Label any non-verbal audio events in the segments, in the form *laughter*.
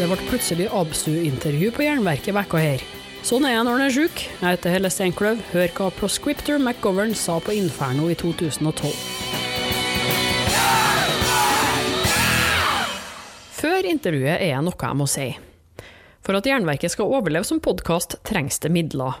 Det ble plutselig Absu-intervju på Jernverket vekka her. Sånn er jeg når en er sjuk. Jeg heter Helle Steinkløv. Hør hva proscriptor McGovern sa på Inferno i 2012. Før intervjuet er det noe jeg må si. For at Jernverket skal overleve som podkast, trengs det midler.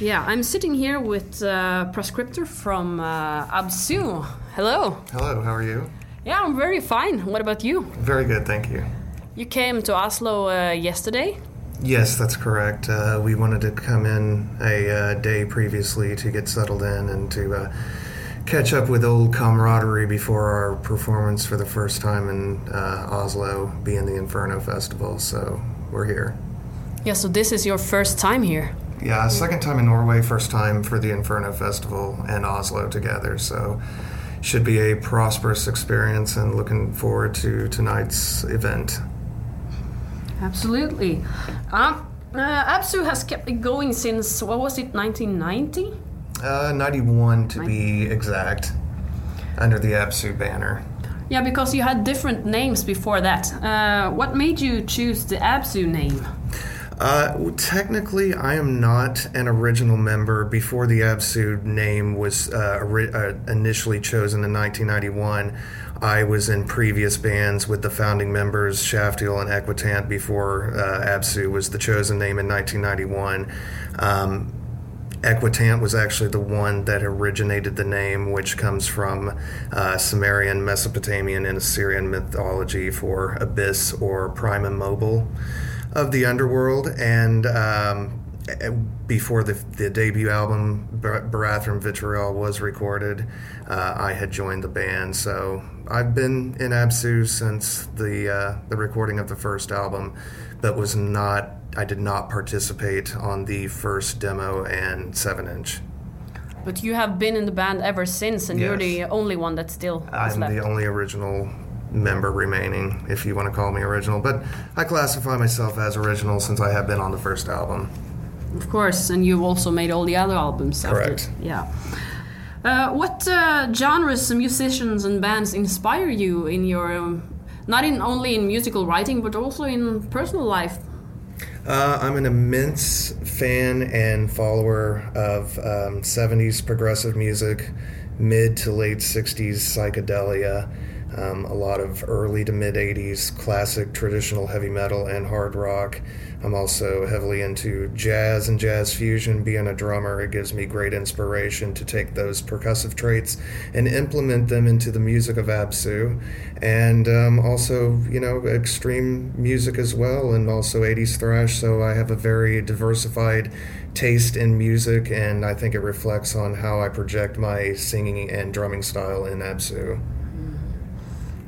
Yeah, I'm sitting here with uh, Proscriptor from uh, Absu. Hello. Hello, how are you? Yeah, I'm very fine. What about you? Very good, thank you. You came to Oslo uh, yesterday? Yes, that's correct. Uh, we wanted to come in a uh, day previously to get settled in and to uh, catch up with old camaraderie before our performance for the first time in uh, Oslo, being the Inferno Festival. So we're here. Yeah, so this is your first time here? Yeah, second time in Norway, first time for the Inferno Festival and Oslo together. So should be a prosperous experience and looking forward to tonight's event. Absolutely. Uh, uh, Absu has kept it going since, what was it, 1990? Uh, 91 to 90. be exact, under the Absu banner. Yeah, because you had different names before that. Uh, what made you choose the Absu name? Uh, technically, I am not an original member. Before the Absu name was uh, uh, initially chosen in 1991, I was in previous bands with the founding members Shaftiel and Equitant before uh, Absu was the chosen name in 1991. Um, Equitant was actually the one that originated the name, which comes from uh, Sumerian, Mesopotamian, and Assyrian mythology for abyss or prime immobile of the underworld, and um, before the, the debut album Barathrum Vitriol was recorded, uh, I had joined the band. So I've been in Absu since the uh, the recording of the first album, but was not. I did not participate on the first demo and seven inch. But you have been in the band ever since, and yes. you're the only one that still. I'm left. the only original member remaining, if you want to call me original. But I classify myself as original since I have been on the first album. Of course, and you've also made all the other albums. Correct. After, yeah. Uh, what uh, genres, musicians, and bands inspire you in your, um, not in only in musical writing, but also in personal life? Uh, I'm an immense fan and follower of um, 70s progressive music, mid to late 60s psychedelia um, a lot of early to mid 80s classic traditional heavy metal and hard rock. I'm also heavily into jazz and jazz fusion. Being a drummer, it gives me great inspiration to take those percussive traits and implement them into the music of Absu. And um, also, you know, extreme music as well, and also 80s thrash. So I have a very diversified taste in music, and I think it reflects on how I project my singing and drumming style in Absu.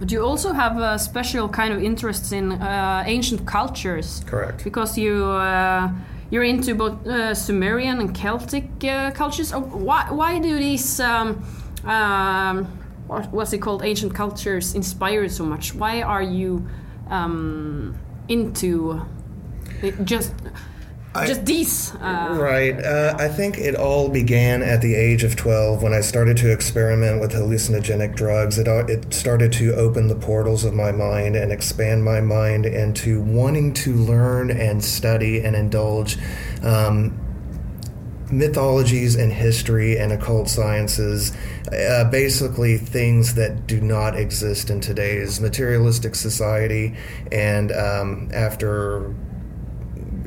But you also have a special kind of interest in uh, ancient cultures. Correct. Because you uh, you're into both uh, Sumerian and Celtic uh, cultures. Oh, why why do these um, um, what, what's it called ancient cultures inspire you so much? Why are you um, into just I, just these. Uh, right. Uh, I think it all began at the age of 12 when I started to experiment with hallucinogenic drugs. It, it started to open the portals of my mind and expand my mind into wanting to learn and study and indulge. Um, mythologies and history and occult sciences, uh, basically things that do not exist in today's materialistic society. And um, after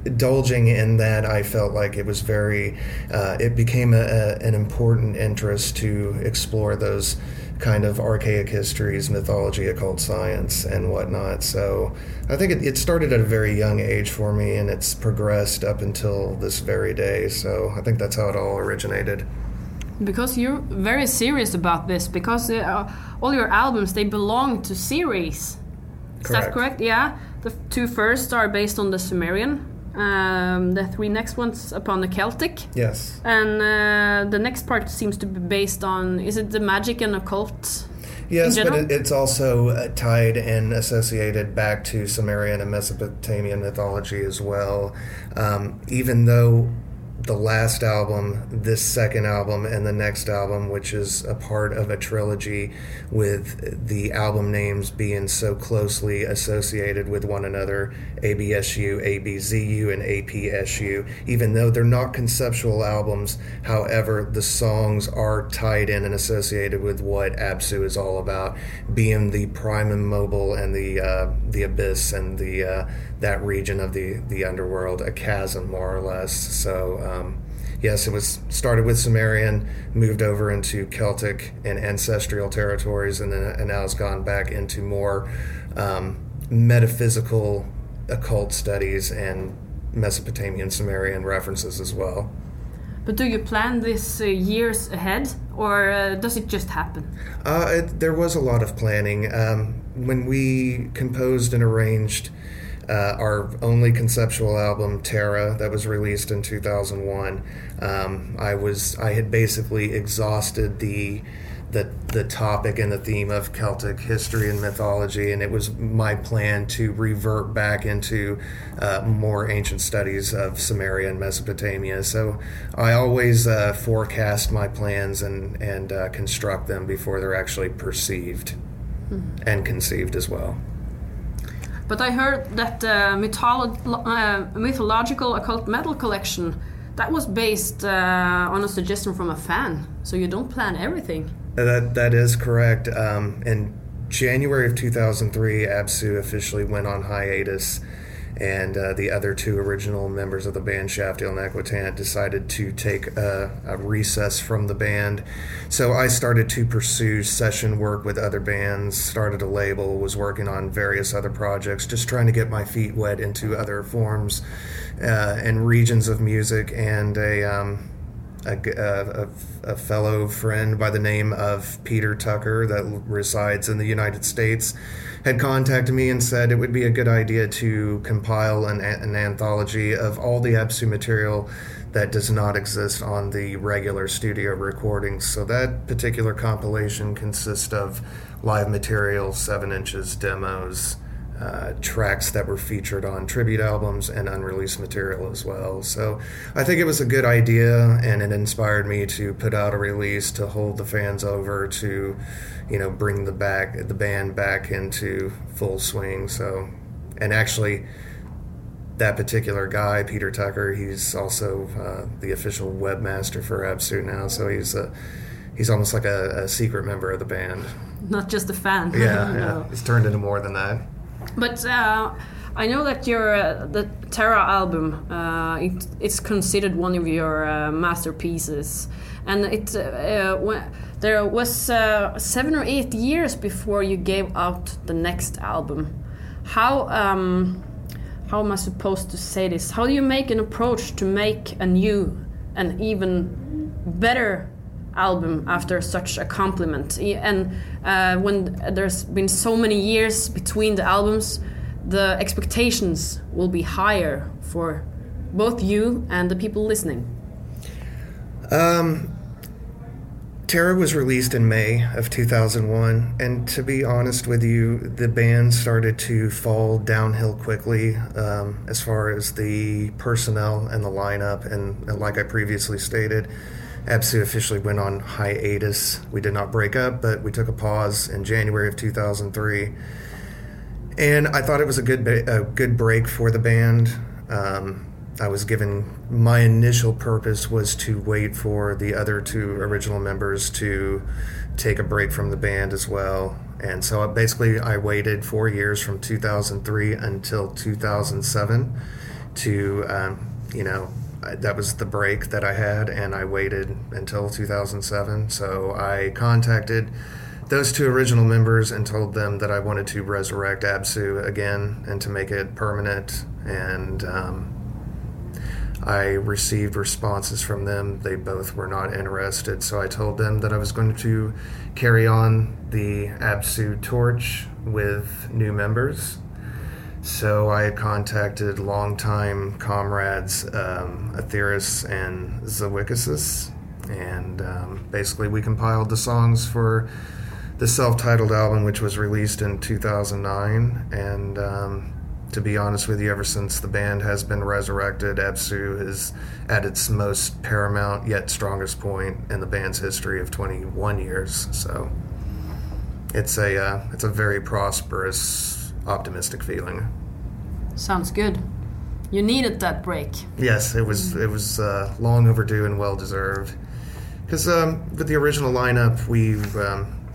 indulging in that, I felt like it was very, uh, it became a, a, an important interest to explore those kind of archaic histories, mythology, occult science, and whatnot. So I think it, it, started at a very young age for me, and it's progressed up until this very day. So I think that's how it all originated. because you're very serious about this because uh, all your albums they belong to series is that Correct. correct yeah the two first are based on the sumerian um, the three next ones upon the celtic Yes. and uh, the next part seems to be based on is it the magic and occult Yes, but it, it's also uh, tied and associated back to Sumerian and Mesopotamian mythology as well. Um, even though the last album, this second album, and the next album, which is a part of a trilogy with the album names being so closely associated with one another ABSU, ABZU, and APSU, even though they're not conceptual albums, however, the songs are tied in and associated with what Absu is all about, being the prime and mobile and the uh, the abyss and the uh, that region of the the underworld, a chasm more or less. So. Um, Yes, it was started with Sumerian, moved over into Celtic and ancestral territories, and then and now it's gone back into more um, metaphysical, occult studies and Mesopotamian Sumerian references as well. but do you plan this uh, years ahead or uh, does it just happen Uh, it, there was a lot of planning. Um, when we composed and arranged uh, our only conceptual album, Terra, that was released in 2001, um, I was I had basically exhausted the the the topic and the theme of Celtic history and mythology, and it was my plan to revert back into uh, more ancient studies of Samaria and Mesopotamia. So I always uh, forecast my plans and and uh, construct them before they're actually perceived and conceived as well. But I heard that uh, mytholo- uh, mythological occult metal collection that was based uh, on a suggestion from a fan. So you don't plan everything. That that is correct. Um, in January of 2003, Absu officially went on hiatus, and uh, the other two original members of the band, Shaftiel and Equitant, decided to take a, a recess from the band. So I started to pursue session work with other bands, started a label, was working on various other projects, just trying to get my feet wet into other forms uh, and regions of music, and a. Um, a, a- a fellow friend by the name of Peter Tucker that resides in the United States had contacted me and said it would be a good idea to compile an, an anthology of all the Absu material that does not exist on the regular studio recordings. So that particular compilation consists of live material, seven inches, demos, uh, tracks that were featured on tribute albums and unreleased material as well. So I think it was a good idea, and it inspired me to put out a release to hold the fans over to, you know, bring the back the band back into full swing. So, and actually. That particular guy, Peter Tucker, he's also uh, the official webmaster for Absu now. So he's a, he's almost like a, a secret member of the band. Not just a fan. Yeah, *laughs* No. yeah. He's turned into more than that. But uh, I know that your uh, the Terra album uh, it, it's considered one of your uh, masterpieces, and it uh, uh, there was uh, seven or eight years before you gave out the next album. How um, how am I supposed to say this? How do you make an approach to make a new and even better album after such a compliment? And uh, when there's been so many years between the albums, the expectations will be higher for both you and the people listening. Um, Terra was released in May of 2001, and to be honest with you, the band started to fall downhill quickly um, as far as the personnel and the lineup. And, and like I previously stated, Absu officially went on hiatus. We did not break up, but we took a pause in January of 2003. And I thought it was a good a good break for the band. Um, I was given my initial purpose was to wait for the other two original members to take a break from the band as well. And so I, basically, I waited four years from 2003 until 2007 to, um, you know, That was the break that I had, and I waited until 2007. So I contacted those two original members and told them that I wanted to resurrect Absu again and to make it permanent. And um, I received responses from them. They both were not interested, so I told them that I was going to carry on the Absu torch with new members. So I had contacted longtime comrades um, Aethyris and Zawicizuz, and um, basically we compiled the songs for the self-titled album, which was released in 2009, and um, to be honest with you, ever since the band has been resurrected, Absu is at its most paramount yet strongest point in the band's history of 21 years. So it's a uh, it's a very prosperous, optimistic feeling. Sounds good. You needed that break. Yes, it was it was uh, long overdue and well deserved. Because um, with the original lineup, we um,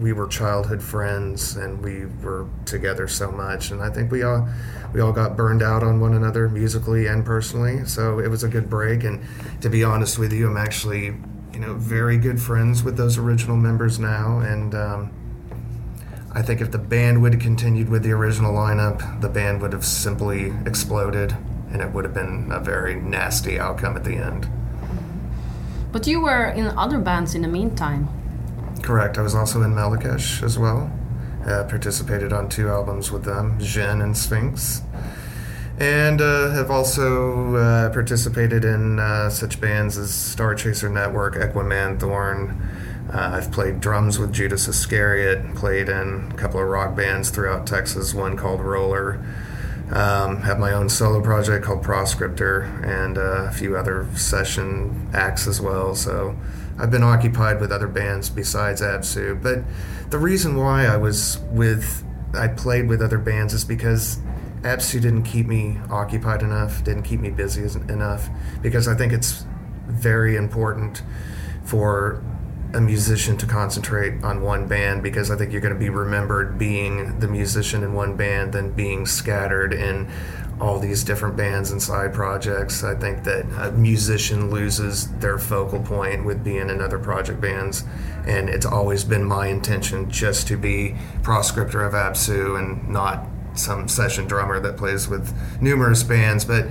we were childhood friends and we were together so much and I think we all we all got burned out on one another musically and personally so it was a good break and to be honest with you I'm actually you know very good friends with those original members now and um, I think if the band would have continued with the original lineup the band would have simply exploded and it would have been a very nasty outcome at the end but you were in other bands in the meantime Correct. I was also in Melechesh as well. Uh, participated on two albums with them, Djinn and Sphinx. And uh, have also uh, participated in uh, such bands as Star Chaser Network, Equimanthorn. Uh, I've played drums with Judas Iscariot, played in a couple of rock bands throughout Texas, one called Roller. Um, have my own solo project called Proscriptor, and uh, a few other session acts as well. So I've been occupied with other bands besides Absu, but the reason why I was with I played with other bands is because Absu didn't keep me occupied enough, didn't keep me busy enough because I think it's very important for a musician to concentrate on one band because I think you're going to be remembered being the musician in one band than being scattered in all these different bands and side projects. I think that a musician loses their focal point with being in other project bands, and it's always been my intention just to be proscriptor of Absu and not some session drummer that plays with numerous bands. But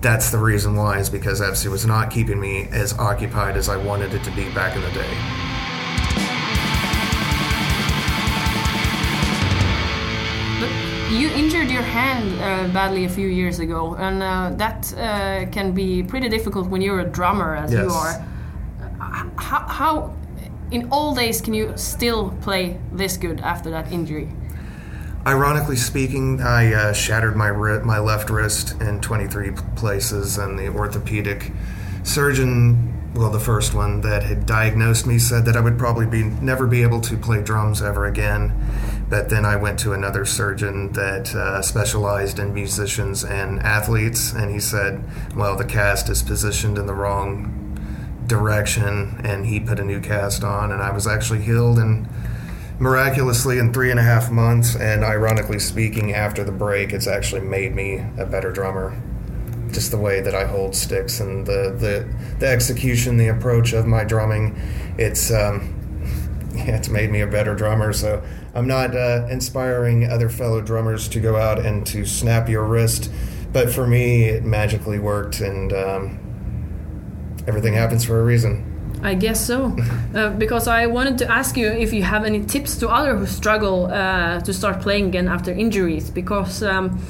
that's the reason why is because Absu was not keeping me as occupied as I wanted it to be back in the day. You injured your hand uh, badly a few years ago, and uh, that uh, can be pretty difficult when you're a drummer, as yes. you are. How, how, in all days, can you still play this good after that injury? Ironically speaking, I uh, shattered my my left wrist in 23 places, and the orthopedic surgeon, well, the first one that had diagnosed me, said that I would probably be never be able to play drums ever again. But then I went to another surgeon that uh, specialized in musicians and athletes, and he said, Well, the cast is positioned in the wrong direction, and he put a new cast on, and I was actually healed and miraculously in three and a half months. And ironically speaking, after the break, it's actually made me a better drummer. Just the way that I hold sticks and the the, the execution, the approach of my drumming, it's um, *laughs* it's made me a better drummer. So I'm not uh, inspiring other fellow drummers to go out and to snap your wrist, but for me, it magically worked, and um, everything happens for a reason. I guess so, *laughs* uh, because I wanted to ask you if you have any tips to others who struggle uh, to start playing again after injuries, because. Um,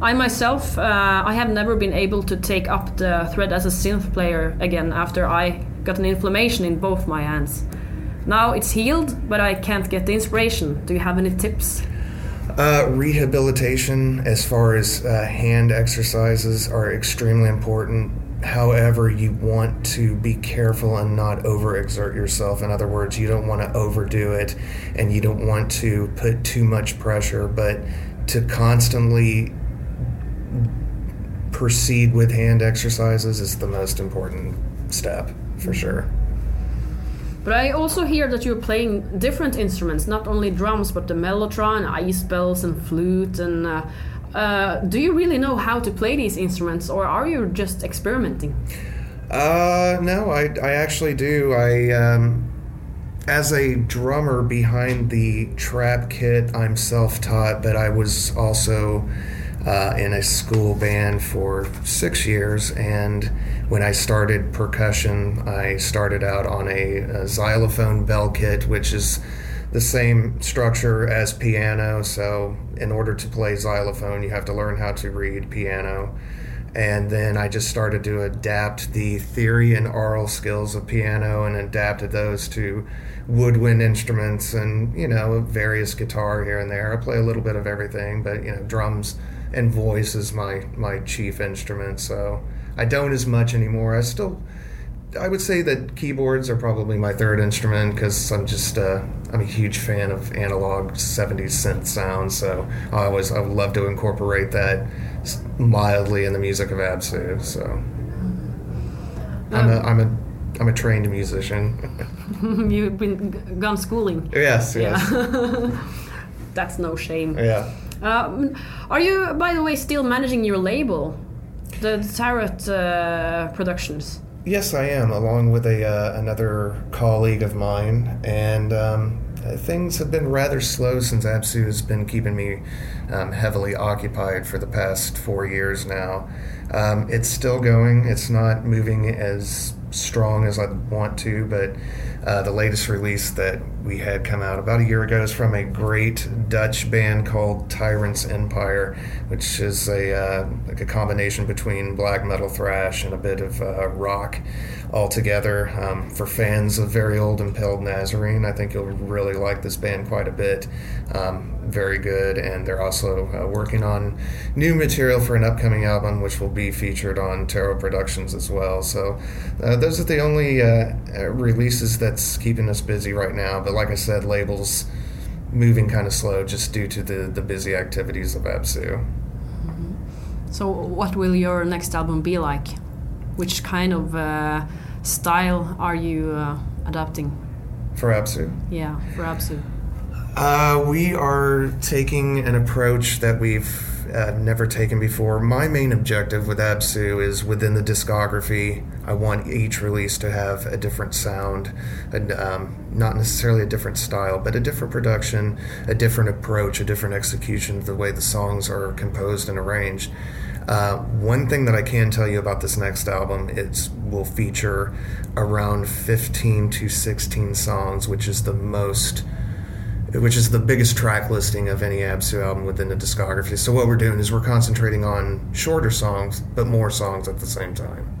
I myself, uh, I have never been able to take up the thread as a synth player again after I got an inflammation in both my hands. Now it's healed, but I can't get the inspiration. Do you have any tips? Uh, rehabilitation, as far as uh, hand exercises, are extremely important. However, you want to be careful and not overexert yourself. In other words, you don't want to overdo it and you don't want to put too much pressure, but to constantly proceed with hand exercises is the most important step for sure. But I also hear that you're playing different instruments, not only drums, but the mellotron, ice bells, and flute. And uh, uh, do you really know how to play these instruments, or are you just experimenting? Uh, no, I, I actually do. I um, as a drummer behind the trap kit, I'm self-taught, but I was also uh, in a school band for six years. And when I started percussion, I started out on a, a xylophone bell kit, which is the same structure as piano. So, in order to play xylophone, you have to learn how to read piano. And then I just started to adapt the theory and aural skills of piano and adapted those to woodwind instruments and, you know, various guitar here and there. I play a little bit of everything, but, you know, drums and voice is my, my chief instrument. So I don't as much anymore. I still I would say that keyboards are probably my third instrument because I'm just uh, I'm a huge fan of analog '70s synth sounds. So I always I would love to incorporate that mildly in the music of Absu. So I'm a I'm a I'm a trained musician. *laughs* You've been gone schooling. Yes, yes. Yeah. *laughs* That's no shame. Yeah. Um, are you, by the way, still managing your label, the Tarot uh, Productions? Yes, I am, along with a uh, another colleague of mine, and um, things have been rather slow since Absu has been keeping me um, heavily occupied for the past four years now. Um, it's still going. It's not moving as strong as I'd want to, but uh, the latest release that we had come out about a year ago is from a great Dutch band called Tyrant's Empire, which is a uh, like a combination between black metal thrash and a bit of uh, rock altogether. Um, for fans of Very Old Impaled Nazarene, I think you'll really like this band quite a bit. Um, very good, and they're also uh, working on new material for an upcoming album, which will be featured on Tarot Productions as well. So, uh, those are the only uh, uh, releases that's keeping us busy right now. But like I said, labels moving kind of slow just due to the, the busy activities of Absu. So, what will your next album be like? Which kind of uh, style are you uh, adapting? For Absu? Yeah, for Absu. Uh, we are taking an approach that we've uh, never taken before. My main objective with Absu is within the discography, I want each release to have a different sound, and um, not necessarily a different style, but a different production, a different approach, a different execution of the way the songs are composed and arranged. Uh, one thing that I can tell you about this next album it will feature around 15 to 16 songs, which is the most, which is the biggest track listing of any Absu album within the discography. So what we're doing is we're concentrating on shorter songs, but more songs at the same time.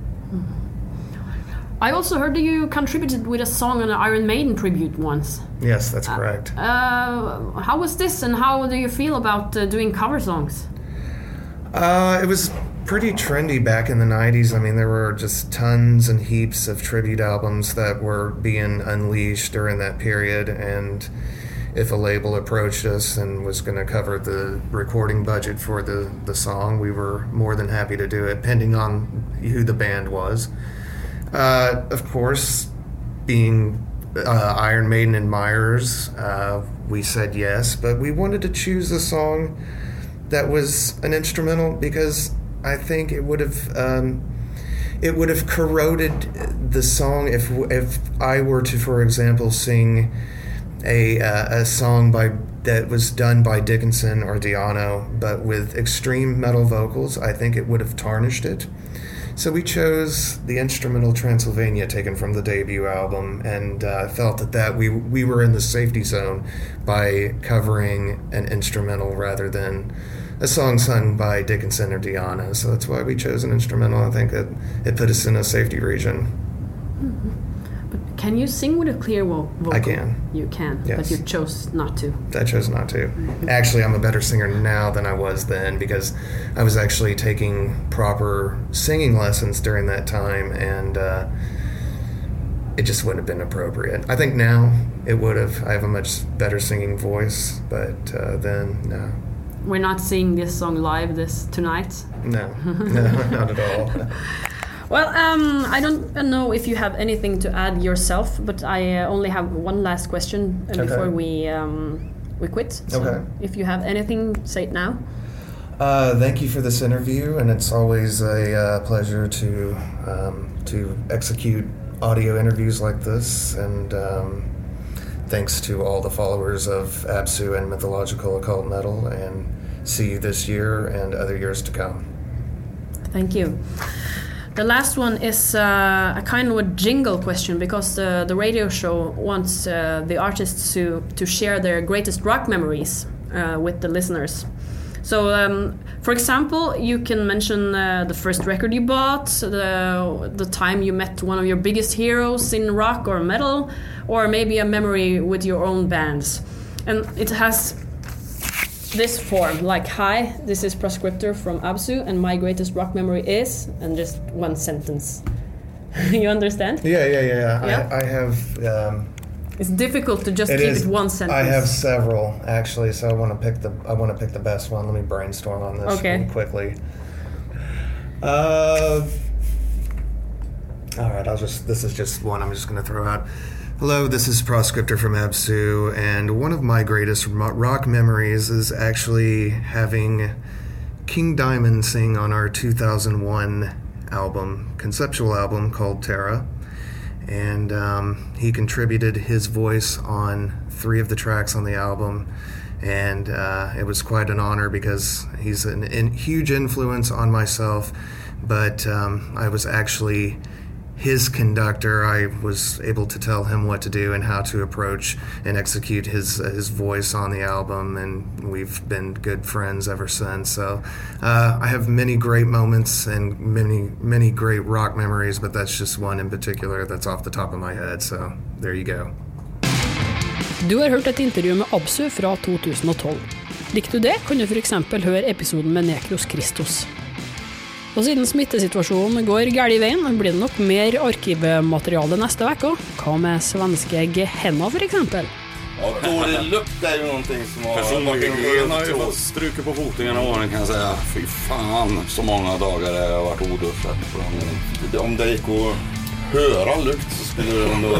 I also heard that you contributed with a song on an Iron Maiden tribute once. Yes, that's correct. Uh, how was this, and how do you feel about uh, doing cover songs? Uh, it was pretty trendy back in the 90s. I mean, there were just tons and heaps of tribute albums that were being unleashed during that period. And if a label approached us and was going to cover the recording budget for the, the song, we were more than happy to do it, depending on who the band was. Uh, of course, being uh, Iron Maiden admirers, uh, we said yes, but we wanted to choose a song that was an instrumental because I think it would have um, it would have corroded the song if if I were to, for example, sing a uh, a song by that was done by Dickinson or Di'Anno, but with extreme metal vocals. I think it would have tarnished it. So we chose the instrumental Transylvania taken from the debut album, and uh, felt that that we we were in the safety zone by covering an instrumental rather than a song sung by Dickinson or Di'Anno. So that's why we chose an instrumental. I think it it put us in a safety region. Can you sing with a clear vo- vocal? I can. You can, Yes. but you chose not to. I chose not to. Actually, I'm a better singer now than I was then because I was actually taking proper singing lessons during that time, and uh, it just wouldn't have been appropriate. I think now it would have. I have a much better singing voice, but uh, then no, We're not seeing this song live this tonight. no, no, not at all. *laughs* Well, um, I don't know if you have anything to add yourself, but I uh, only have one last question uh, Okay. before we um, we quit. So Okay. If you have anything, say it now. Uh, thank you for this interview, and it's always a uh, pleasure to um, to execute audio interviews like this. And um, thanks to all the followers of Absu and Mythological Occult Metal, and see you this year and other years to come. Thank you. The last one is uh, a kind of a jingle question because the, the radio show wants uh, the artists to, to share their greatest rock memories uh, with the listeners. So, um, for example, you can mention uh, the first record you bought, the, the time you met one of your biggest heroes in rock or metal, or maybe a memory with your own bands. And it has this form like hi this is proscriptor from absu and my greatest rock memory is and just one sentence *laughs* you understand Yeah, yeah, yeah. yeah. Yeah? I, I have. Um, it's difficult to just it keep is- it one sentence I have several actually, so I want to pick the. I want to pick the best one. Let me brainstorm on this Okay. one quickly. Uh, all right, I'll just. This is just one. I'm just going to throw out. Hello, this is Proscriptor from Absu, and one of my greatest rock memories is actually having King Diamond sing on our 2001 album, conceptual album called Terra. And um, he contributed his voice on three of the tracks on the album. And uh, it was quite an honor because he's a an, huge influence on myself. But um, I was actually his conductor. I was able to tell him what to do and how to approach and execute his his voice on the album, and we've been good friends ever since. So uh, I have many great moments and many many great rock memories, but that's just one in particular that's off the top of my head. So there you go. Du har hørt et intervju med Absu fra 2012. Likte du det, kan du f.eks. høre episoden med Necros Christos. Og siden smittesituasjonen går galt i veien, blir det nok mer arkivmateriale neste uke. Hva med svenske Gehenna f.eks.? Ja, dålig lukt er jo noe som har... Fått stryka på foten genom åren kan jeg si. Fy faen, så många dagar det har varit oduschat. Om det gikk å høre lukt så skulle du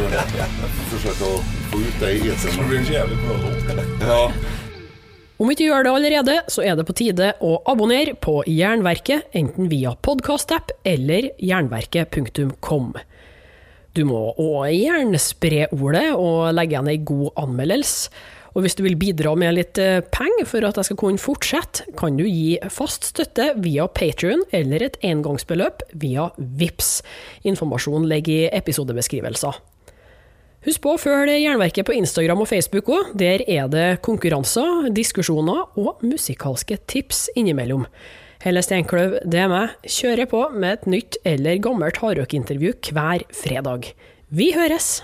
forsøke å få ut det i etern. Det blir en jævlig bra låt. Om ikke du gjør det allerede, så er det på tide å abonnere på Jernverket, enten via podkastapp eller jernverket.kom. Du må òg gjerne spre ordet og legge igjen ei god anmeldelse. Og hvis du vil bidra med litt eh, penger for at jeg skal kunne fortsette, kan du gi fast støtte via Patrion eller et engangsbeløp via VIPS. Informasjon ligger i episodebeskrivelser. Husk på å følge Jernverket på Instagram og Facebook òg. Der er det konkurranser, diskusjoner og musikalske tips innimellom. Helle Steinkløv, det er meg, kjører på med et nytt eller gammelt hardrockintervju hver fredag. Vi høres!